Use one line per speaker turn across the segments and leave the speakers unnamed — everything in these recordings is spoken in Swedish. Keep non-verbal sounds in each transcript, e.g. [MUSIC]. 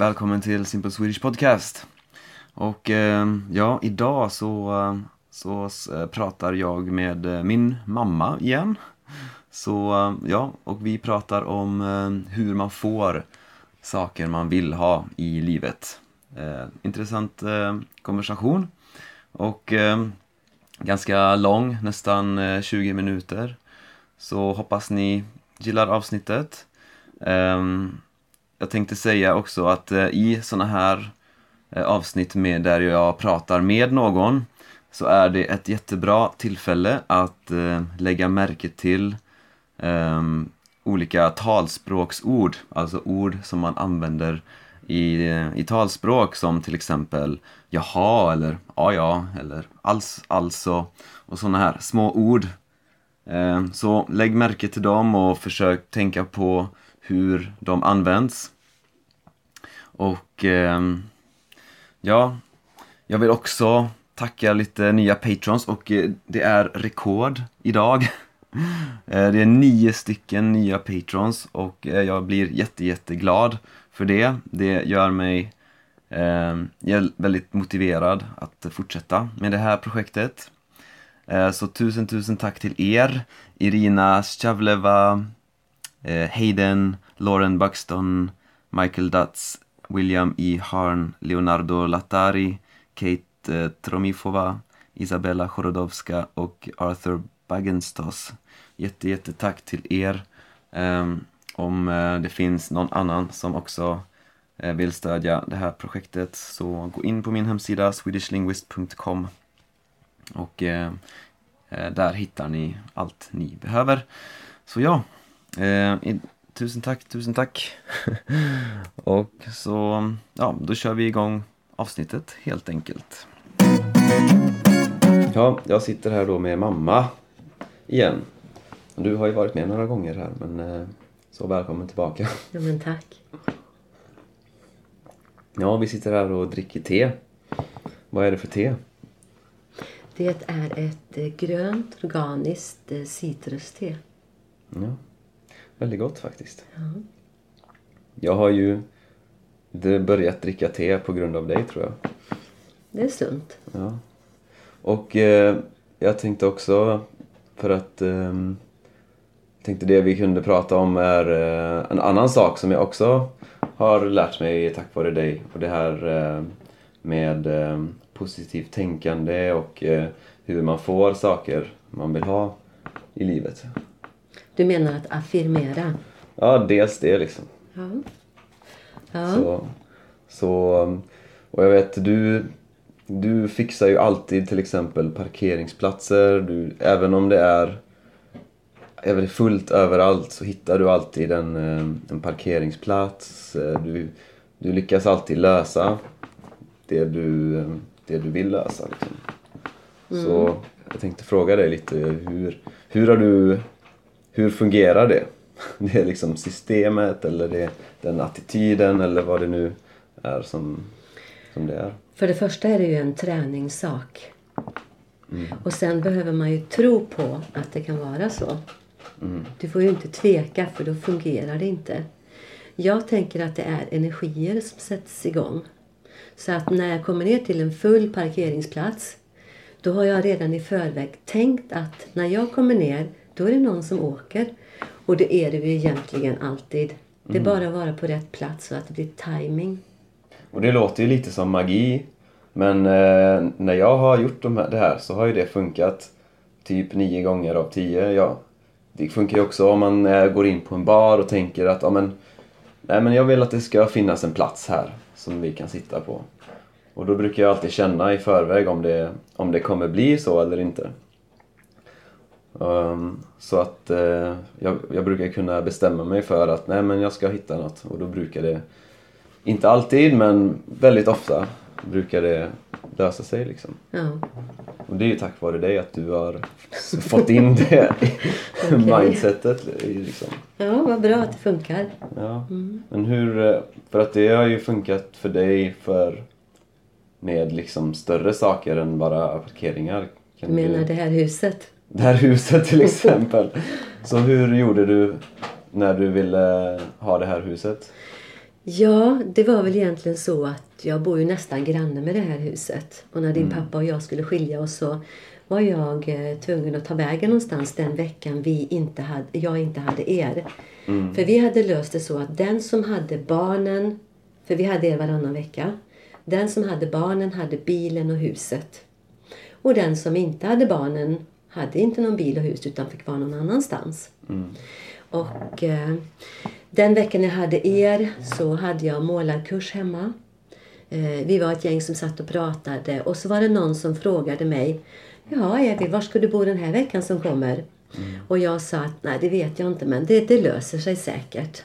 välkommen till Simple Swedish Podcast. Och eh, ja, idag så, eh, så eh, pratar jag med min mamma igen. Så ja, och vi pratar om hur man får saker man vill ha i livet. Intressant konversation och ganska lång, nästan 20 minuter. Så hoppas ni gillar avsnittet. Ehm, jag tänkte säga också att eh, i såna här eh, avsnitt med där jag pratar med någon så är det ett jättebra tillfälle att eh, lägga märke till um, olika talspråksord, alltså ord som man använder i, i talspråk som till exempel jaha eller ja ja eller alls alltså och sådana här små ord. Um, Så lägg märke till dem och försök tänka på hur de används. Och eh, ja, jag vill också tacka lite nya patrons och eh, det är rekord idag. [LAUGHS] Eh, det är nio stycken nya patrons och eh, jag blir jätte, jätteglad för det. Det gör mig eh, väldigt motiverad att fortsätta med det här projektet. Eh, Så tusen, tusen tack till er. Irina Sjavleva, Eh, Hayden, Lauren Buxton, Michael Dutz, William E. Harn, Leonardo Latari, Kate eh, Tromifova, Isabella Chorodowska och Arthur Bagenstos. Jätte, jätte tack till er. Ehm, om eh, det finns någon annan som också eh, vill stödja det här projektet så gå in på min hemsida swedishlinguist.com och där hittar ni allt ni behöver. Så ja, eh, i, tusen tack, tusen tack. [LAUGHS] och så, ja, då kör vi igång avsnittet helt enkelt. Ja, jag sitter här då med mamma igen. Du har ju varit med några gånger här, men eh, så välkommen tillbaka.
Ja, men tack.
Ja, vi sitter här och dricker te. Vad är det för te?
Det är ett eh, grönt organiskt eh, citruste.
Ja, väldigt gott faktiskt.
Ja.
Jag har ju börjat dricka te på grund av dig tror jag.
Det är sunt.
Ja. Och eh, jag tänkte också, för att ehm, tänkte det vi kunde prata om är eh, en annan sak som jag också har lärt mig tack vare dig. Och det här eh, med eh, positivt tänkande och eh, hur man får saker man vill ha i livet.
Du menar att affirmera?
Ja, dels det liksom.
Ja. Ja.
Så, så, och jag vet, du, du fixar ju alltid till exempel parkeringsplatser. Du, även om det är även fullt överallt så hittar du alltid en, eh, en parkeringsplats. Eh, Du, du lyckas alltid lösa det du, det du vill lösa. Liksom. Så jag tänkte fråga dig lite, hur, hur har du, hur fungerar det? [LAUGHS] Det är liksom systemet eller det är den attityden eller vad det nu är som, som det är.
För det första är det ju en träningssak. Och sen behöver man ju tro på att det kan vara så. Du får ju inte tveka för då fungerar det inte. Jag tänker att det är energier som sätts igång. Så att när jag kommer ner till en full parkeringsplats då har jag redan i förväg tänkt att när jag kommer ner då är det någon som åker. Och det är det ju egentligen alltid. Det är bara att vara på rätt plats så att det blir timing.
Och det låter ju lite som magi. Men eh, när jag har gjort de här, det här så har ju det funkat typ nio gånger av tio. Ja, det funkar ju också om man eh, går in på en bar och tänker att ja, men, nej, men jag vill att det ska finnas en plats här som vi kan sitta på. Och då brukar jag alltid känna i förväg om det, om det kommer bli så eller inte. Ehm, så att eh, jag, jag brukar kunna bestämma mig för att nej men jag ska hitta något och då brukar det, inte alltid men väldigt ofta brukar det lösa sig liksom.
Ja.
Och det är ju tack vare dig att du har fått in det mindsetet liksom.
ja, vad bra att det funkar.
Ja. Men hur, eh, för att det har ju funkat för dig för med liksom större saker än bara parkeringar.
Du
Kan
menar det här huset?
Det här huset till exempel. Så hur gjorde du när du ville ha det här huset?
Ja, det var väl egentligen så att jag bor ju nästan granne med det här huset. Och när din pappa och jag skulle skilja oss så var jag eh, tvungen att ta vägen någonstans den veckan vi inte hade, jag inte hade er. För vi hade löst det så att den som hade barnen, för vi hade er varannan vecka. Den som hade barnen hade bilen och huset. Och den som inte hade barnen hade inte någon bil och hus utan fick vara någon annanstans. Och eh, den veckan jag hade er så hade jag målarkurs hemma. Eh, vi var ett gäng som satt och pratade och så var det någon som frågade mig Ja, Evi, var ska du bo den här veckan som kommer? Och jag sa att nej, det vet jag inte, men det, det löser sig säkert.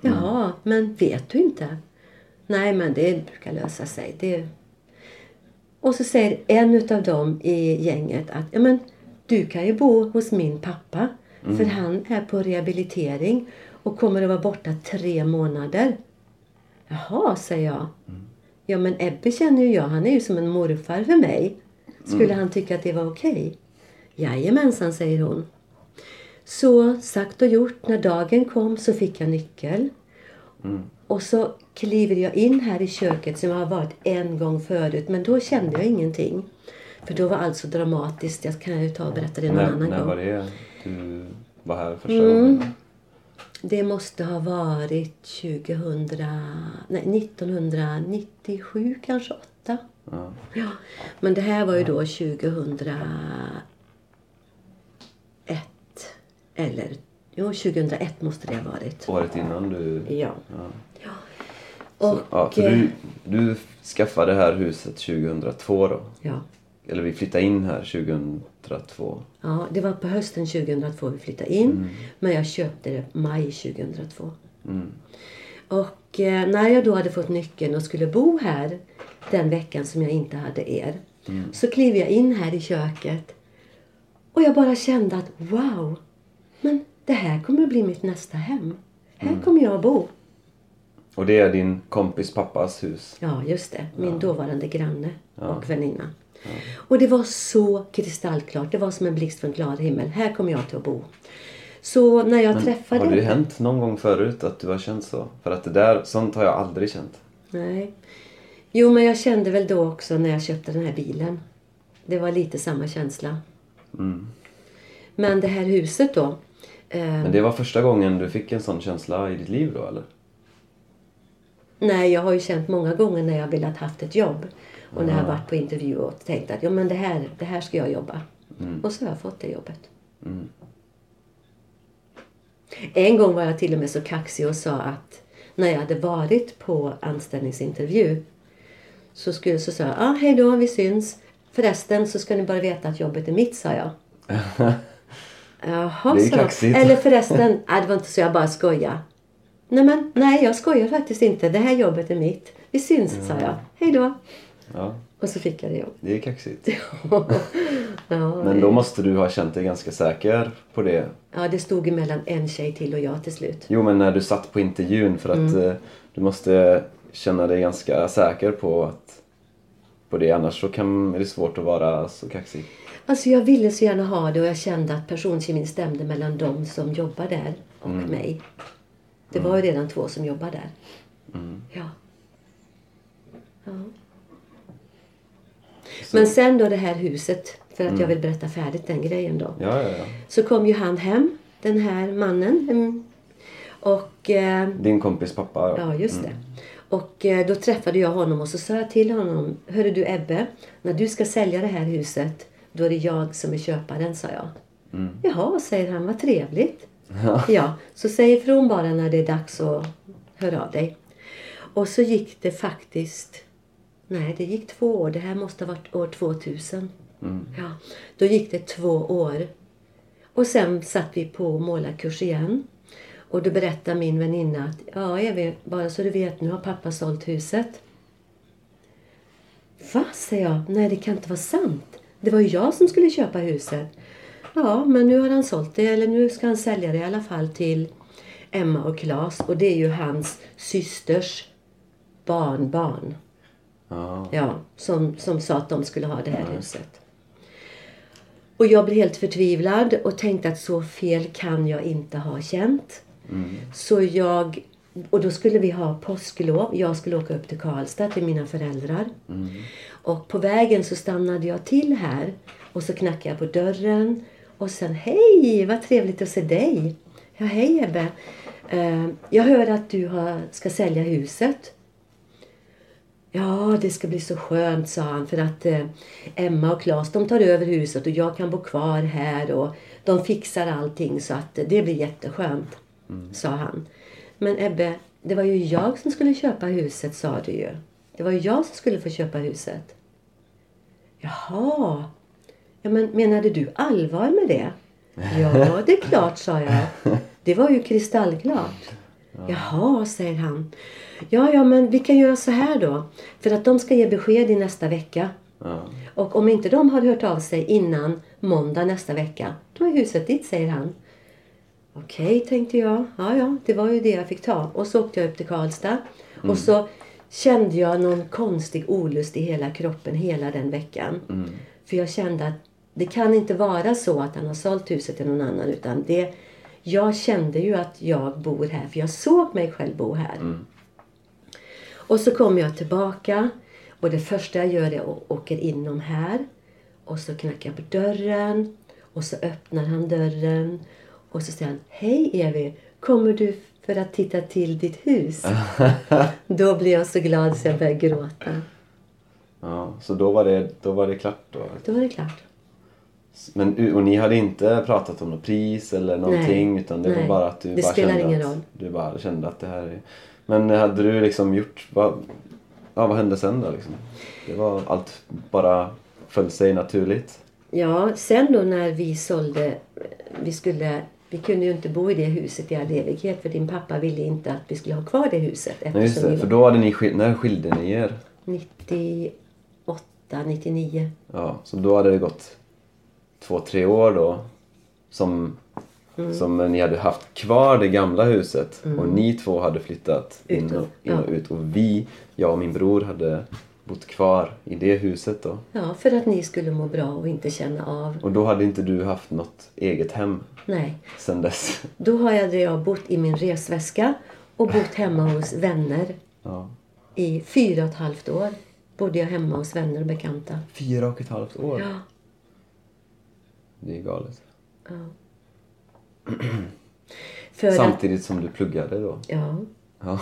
Jaha, men vet du inte? Nej, men det brukar lösa sig. Det... Och så säger en utav dem i gänget att ja, men, du kan ju bo hos min pappa. För han är på rehabilitering och kommer att vara borta tre månader. Jaha, säger jag. Ja, men Ebbe känner ju jag. Han är ju som en morfar för mig. Skulle han tycka att det var okej? Jajamensan, säger hon. Så sagt och gjort, när dagen kom så fick jag nyckel. Och så kliver jag in här i köket som jag har varit en gång förut. Men då kände jag ingenting. För då var allt så dramatiskt. Jag kan ju ta och berätta det någon
När,
annan
när
gång.
var det du var här första
Mm.
gången?
Det måste ha varit 2000, nej, 1997 kanske, åtta.
Ja.
Ja, men det här var ju då 2001. Eller, jo 2001 måste det ha varit.
Året innan du...
Ja.
Ja.
ja.
Så,
Och,
ja, för
eh,
du, du skaffade det här huset 2002 då?
ja.
Eller vi flyttade in här 2002.
ja, det var på hösten 2002 vi flyttade in. Men jag köpte det maj 2002.
Mm.
Och eh, när jag då hade fått nyckeln och skulle bo här den veckan som jag inte hade er. Så kliver jag in här i köket. Och jag bara kände att wow, men det här kommer att bli mitt nästa hem. Här kommer jag att bo.
Och det är din kompis pappas hus?
Ja, just det. Min dåvarande granne och väninna. Och det var så kristallklart. Det var som en blixt från klar himmel. Här kommer jag till att bo. Så när jag träffade...
Har det hänt någon gång förut att du har känt så? För att det där, sånt har jag aldrig känt.
Nej. Jo, men jag kände väl då också när jag köpte den här bilen. Det var lite samma känsla. Men det här huset då. Eh,
Men det var första gången du fick en sån känsla i ditt liv då eller?
Nej, jag har ju känt många gånger när jag velat haft ett jobb. Och när jag varit på intervju och tänkt att ja, men det, här, det här ska jag jobba. Och så har jag fått det jobbet. En gång var jag till och med så kaxig och sa att när jag hade varit på anställningsintervju så, skulle, så sa jag ah, hej då, vi syns. Förresten så ska ni bara veta att jobbet är mitt, sa jag. [LAUGHS] Jaha,
Det är kaxigt.
Eller förresten, [LAUGHS] nej, det var inte så, jag bara skoja. Nej, men nej, jag skojar faktiskt inte. Det här jobbet är mitt. Vi syns, sa jag. Hej då.
Ja,
Och så fick jag det jobb.
det är kaxigt. [LAUGHS]
ja, [LAUGHS]
Men då måste du ha känt dig ganska säker på det.
ja, det stod emellan en tjej till och jag till slut.
Jo, men när du satt på intervjun för att
Mm.
eh, du måste känna dig ganska säker på att på det annars så kan är det svårt att vara så kaxig.
Alltså jag ville så gärna ha det och jag kände att personkemin stämde mellan de som jobbar där och mig. Det var ju redan två som jobbar där. Ja. ja. Men sen då det här huset, för att jag vill berätta färdigt den grejen då.
Ja, ja, ja.
Så kom ju han hem, den här mannen. mm, Och eh,
Din kompis pappa.
Ja, just det. Och eh, då träffade jag honom och så sa jag till honom. Hörru du Ebbe, när du ska sälja det här huset, då är det jag som är köparen, sa jag. Jaha, säger han, vad trevligt. Ja. [LAUGHS] så säg ifrån bara när det är dags att höra av dig. Och så gick det faktiskt, nej det gick två år, det här måste ha varit år 2000. Ja, då gick det två år. Och sen satt vi på målarkurs igen. Och då berättade min väninna att ja, vet, bara så du vet, nu har pappa sålt huset. Va, säger jag. Nej, det kan inte vara sant. Det var ju jag som skulle köpa huset. Ja, men nu har han sålt det, eller nu ska han sälja det i alla fall till Emma och Claes. Och det är ju hans systers barnbarn.
Ja.
Ja, som, som sa att de skulle ha det här huset. Och jag blev helt förtvivlad och tänkte att så fel kan jag inte ha känt. Så jag och då skulle vi ha påsklov. Jag skulle åka upp till Karlstad till mina föräldrar. Och på vägen så stannade jag till här. Och så knackade jag på dörren. Och sen, hej, vad trevligt att se dig. Ja, hej Ebbe. Eh, jag hör att du ska sälja huset. Ja, det ska bli så skönt, sa han. För att eh, Emma och Claes de tar över huset och jag kan bo kvar här. Och de fixar allting så att eh, det blir jätteskönt, sa han. Men Ebbe, det var ju jag som skulle köpa huset, sa du ju. Det var ju jag som skulle få köpa huset. Jaha. Ja, men menade du allvar med det? [LAUGHS] Ja, det är klart, sa jag. Det var ju kristallklart. Jaha, säger han. Ja, ja, men vi kan göra så här då. För att de ska ge besked i nästa vecka.
Ja.
Och om inte de har hört av sig innan måndag nästa vecka, då är huset ditt, säger han. Okej, tänkte jag. Ja, ja, det var ju det jag fick ta. Och så åkte jag upp till Karlstad. Och så kände jag någon konstig olust i hela kroppen hela den veckan. För jag kände att det kan inte vara så att han har sålt huset till någon annan. Utan det, jag kände ju att jag bor här, för jag såg mig själv bo här. Och så kommer jag tillbaka och det första jag gör är att åker inom här. Och så knackar jag på dörren och så öppnar han dörren. Och så säger han, hej Evi, kommer du för att titta till ditt hus? [LAUGHS] då blir jag så glad så jag börjar gråta.
Ja, så då var det, då var det klart då?
Då var det klart.
Men, och ni hade inte pratat om något pris eller någonting
Nej.
utan det var
Nej.
bara att du
Det
bara kände
ingen
att,
roll.
Du bara kände att det här är... Men hade du liksom gjort... Vad, ja, vad hände sen då liksom? Det var allt bara föll sig naturligt?
Ja, sen då när vi sålde, vi skulle, vi kunde ju inte bo i det huset i all evighet för din pappa ville inte att vi skulle ha kvar det huset.
Nej just det,
vi
för
var
då hade ni skil- när skilde ni er?
98, 99.
Ja, så då hade det gått två, tre år då som,
Mm.
som ni hade haft kvar det gamla huset och ni två hade flyttat in
Ut
och,
och-
in och
ja.
ut och vi, jag och min bror hade bott kvar i det huset då.
Ja, för att ni skulle må bra och inte känna av.
Och då hade inte du haft något eget hem
Nej,
sen dess.
då har jag, jag bott i min resväska och bott hemma hos vänner
Ja.
i fyra och ett halvt år. Bodde jag hemma hos vänner och bekanta.
Fyra och ett halvt år.
Ja,
Det är galet. [CLEARS THROAT]
att,
Samtidigt som du pluggade då.
ja,
Ja.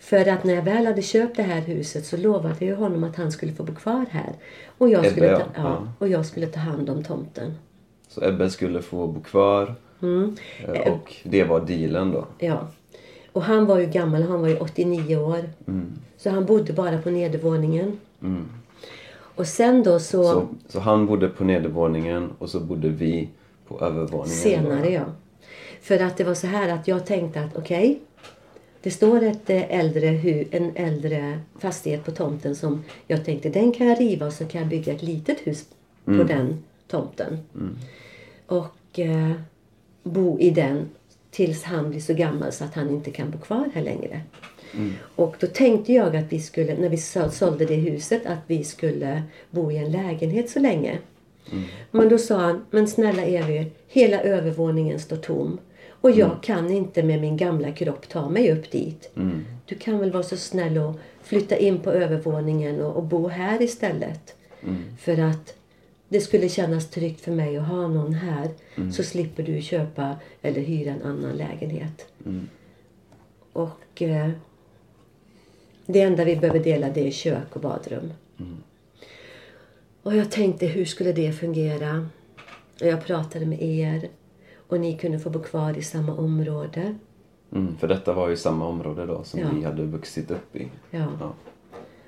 för att när jag väl hade köpt det här huset så lovade jag honom att han skulle få bo kvar här. Och jag
Ebbe,
skulle ta,
ja.
ja,
Ja.
och jag skulle ta hand om tomten.
Så Ebbe skulle få bo kvar.
Mm.
eh, Och det var dealen då.
Ja. Och han var ju gammal, han var ju 89 år. Så han bodde bara på nedervåningen. Och sen då så,
Så, så han bodde på nedervåningen och så bodde vi på övervåningen.
senare ja. För att det var så här att jag tänkte att okej. det står ett eh, äldre hu, en äldre fastighet på tomten som jag tänkte den kan jag riva och så kan jag bygga ett litet hus på den tomten. Och eh, bo i den tills han blir så gammal så att han inte kan bo kvar här längre. Och då tänkte jag att vi skulle, när vi så- sålde det huset, att vi skulle bo i en lägenhet så länge. Men då sa han, men snälla Evi, hela övervåningen står tom. Och jag kan inte med min gamla kropp ta mig upp dit. Du kan väl vara så snäll och flytta in på övervåningen och, och bo här istället. För att det skulle kännas tryggt för mig att ha någon här. Så slipper du köpa eller hyra en annan lägenhet. Och eh, det enda vi behöver dela det är kök och badrum. Och jag tänkte hur skulle det fungera? Och jag pratade med er. Och ni kunde få bo kvar i samma område.
Mm, för detta var ju samma område då som
Ja.
vi hade vuxit upp i.
Ja.
Ja.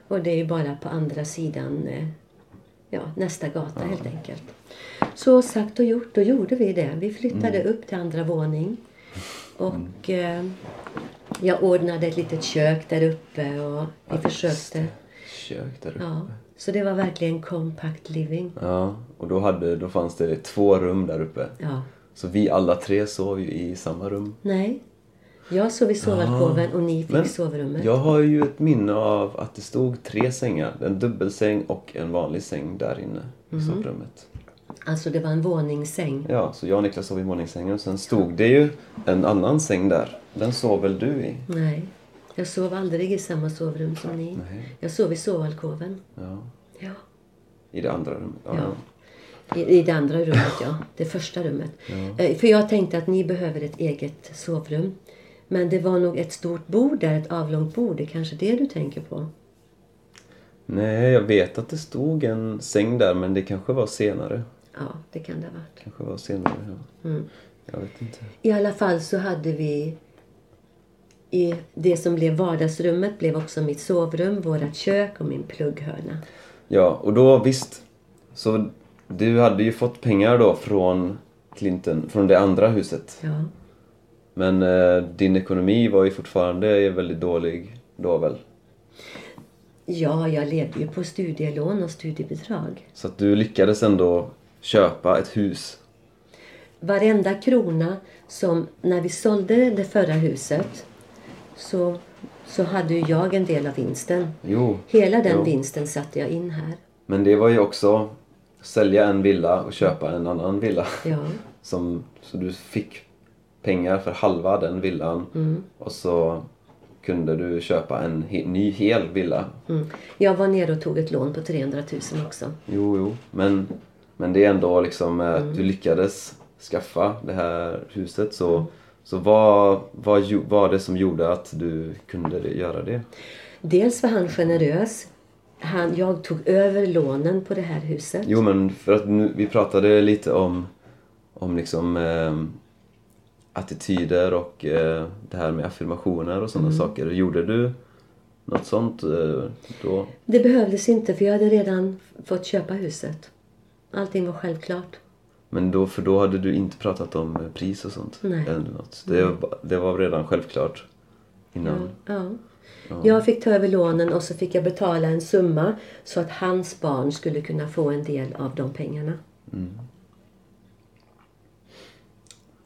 Och det är ju bara på andra sidan eh, ja, nästa gata helt enkelt. Så sagt och gjort, då gjorde vi det. Vi flyttade upp till andra våning. Och eh, jag ordnade ett litet kök där uppe och vi försökte.
Kök där uppe.
Ja, så det var verkligen compact living.
Ja, och då, hade, då fanns det två rum där uppe.
Ja.
Så vi alla tre sov ju i samma rum.
Nej, jag sov i sovalkoven och ni fick
Men
sovrummet.
jag har ju ett minne av att det stod tre sängar. En dubbelsäng och en vanlig säng där inne i
Mhm.
sovrummet.
Alltså det var en våningssäng.
Ja, så jag och Niklas sov i våningssängen och sen stod det ju en annan säng där. Den sov väl du i?
Nej, Jag sov aldrig i samma sovrum som ni.
Nej.
Jag sov i sovalkoven.
Ja.
Ja.
I det andra rummet?
Ja. I, I det andra rummet, ja. Det första rummet. Eh, För jag tänkte att ni behöver ett eget sovrum. Men det var nog ett stort bord där, ett avlångt bord. Det är kanske det du tänker på?
Nej, jag vet att det stod en säng där men det kanske var senare.
Ja, det kan det ha varit.
Kanske var senare, ja.
Mm.
Jag vet inte.
I alla fall så hade vi i det som blev vardagsrummet blev också mitt sovrum, vårat kök och min plugghörna.
Ja, och då visst. Så du hade ju fått pengar då från Clinton, från det andra huset.
Ja.
Men eh, din ekonomi var ju fortfarande väldigt dålig då väl?
ja, jag levde ju på studielån och studiebidrag.
Så att du lyckades ändå köpa ett hus.
Varenda krona som, när vi sålde det förra huset så, så hade ju jag en del av vinsten.
Jo.
Hela den
jo.
vinsten satte jag in här.
Men det var ju också sälja en villa och köpa en annan villa.
Ja. [LAUGHS]
Som, så du fick pengar för halva den villan
Mm.
och så kunde du köpa en he- ny hel villa.
Mm. Jag var nere och tog ett lån på 300 000 också.
Jo, jo. Men, men det är ändå liksom eh,
Mm.
att du lyckades skaffa det här huset. Så, så vad, vad var det som gjorde att du kunde göra det?
Dels var han generös. Han, jag tog över lånen på det här huset.
Jo, men för att nu, vi pratade lite om, om liksom eh, attityder och eh, det här med affirmationer och sådana saker. Gjorde du något sånt eh, då?
Det behövdes inte för jag hade redan fått köpa huset. Allting var självklart.
Men då, för då hade du inte pratat om eh, pris och sånt?
Nej.
Eller något. Det, var- det var redan självklart innan?
Ja. Jag fick ta över lånen och så fick jag betala en summa så att hans barn skulle kunna få en del av de pengarna.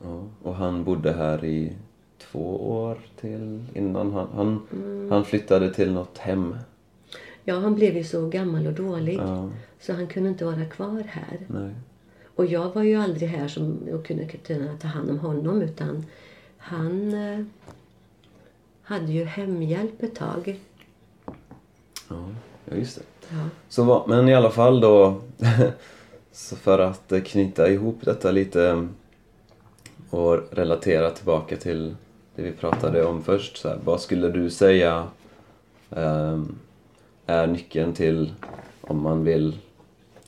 Ja, och han bodde här i två år till innan han, han,
Mm.
han flyttade till något hem.
Ja, han blev ju så gammal och dålig
Ja,
så han kunde inte vara kvar här.
nej.
Och jag var ju aldrig här som och kunde kunna ta hand om honom utan han eh, hade ju hemhjälp ett tag.
Ja, just det.
Ja.
Så, men i alla fall då, [LAUGHS] så för att eh, knyta ihop detta lite eh, och relatera tillbaka till det vi pratade om först. Så här, vad skulle du säga är nyckeln till om man vill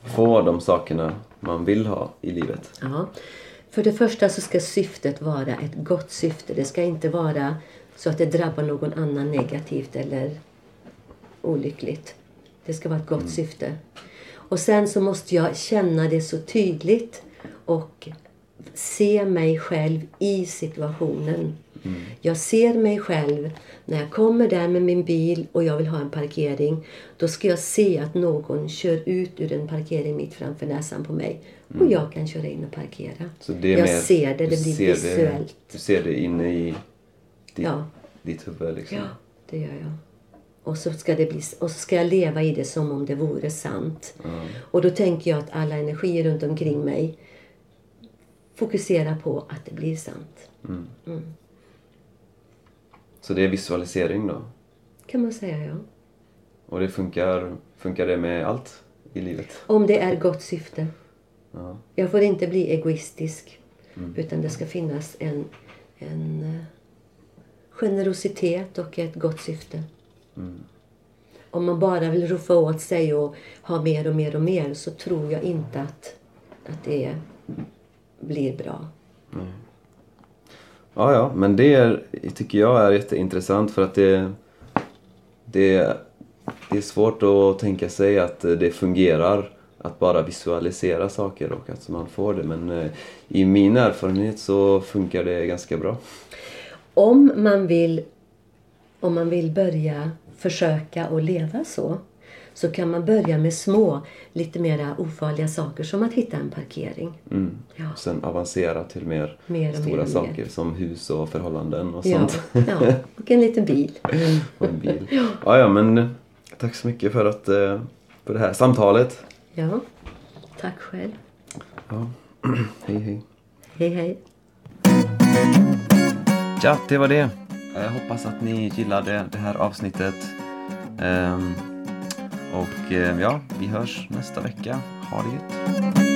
få de sakerna man vill ha i livet?
Ja. För det första så ska syftet vara ett gott syfte. Det ska inte vara så att det drabbar någon annan negativt eller olyckligt. Det ska vara ett gott syfte. Och sen så måste jag känna det så tydligt och se mig själv i situationen. Jag ser mig själv när jag kommer där med min bil och jag vill ha en parkering. Då ska jag se att någon kör ut ur en parkering mitt framför näsan på mig. Och jag kan köra in och parkera.
Det
jag
mer,
ser det, det blir visuellt.
du ser det inne i ditt,
Ja.
ditt huvud liksom.
Ja, det gör jag. Och så, ska det bli, och så ska jag leva i det som om det vore sant. Och då tänker jag att alla energier runt omkring mig fokuserar på att det blir sant.
Så det är visualisering då?
Kan man säga, ja.
Och det funkar, funkar det med allt i livet?
Om det är gott syfte.
Ja.
Jag får inte bli egoistisk. Utan det ska finnas en, en eh, generositet och ett gott syfte. Om man bara vill roffa åt sig och ha mer och mer och mer så tror jag inte att, att det blir bra.
Ja, ja, men det är, tycker jag är jätteintressant för att det, det, det är svårt att tänka sig att det fungerar att bara visualisera saker och att man får det. Men eh, i min erfarenhet så funkar det ganska bra.
Om man vill, om man vill börja försöka att leva så så kan man börja med små, lite mera ofarliga saker som att hitta en parkering.
Mm.
Ja.
Sen avancera till mer,
Mer
stora
mer
saker som hus och förhållanden och
Ja,
sånt.
ja, och en liten bil. [LAUGHS]
och en bil. Ja, ja, men tack så mycket för, att, eh, för det här samtalet.
Ja, tack själv.
Ja. [CLEARS THROAT] hej, hej.
Hej, hej.
Ja, det var det. jag hoppas att ni gillade det här avsnittet. Ehm, och eh, ja, vi hörs nästa vecka. Ha det gött.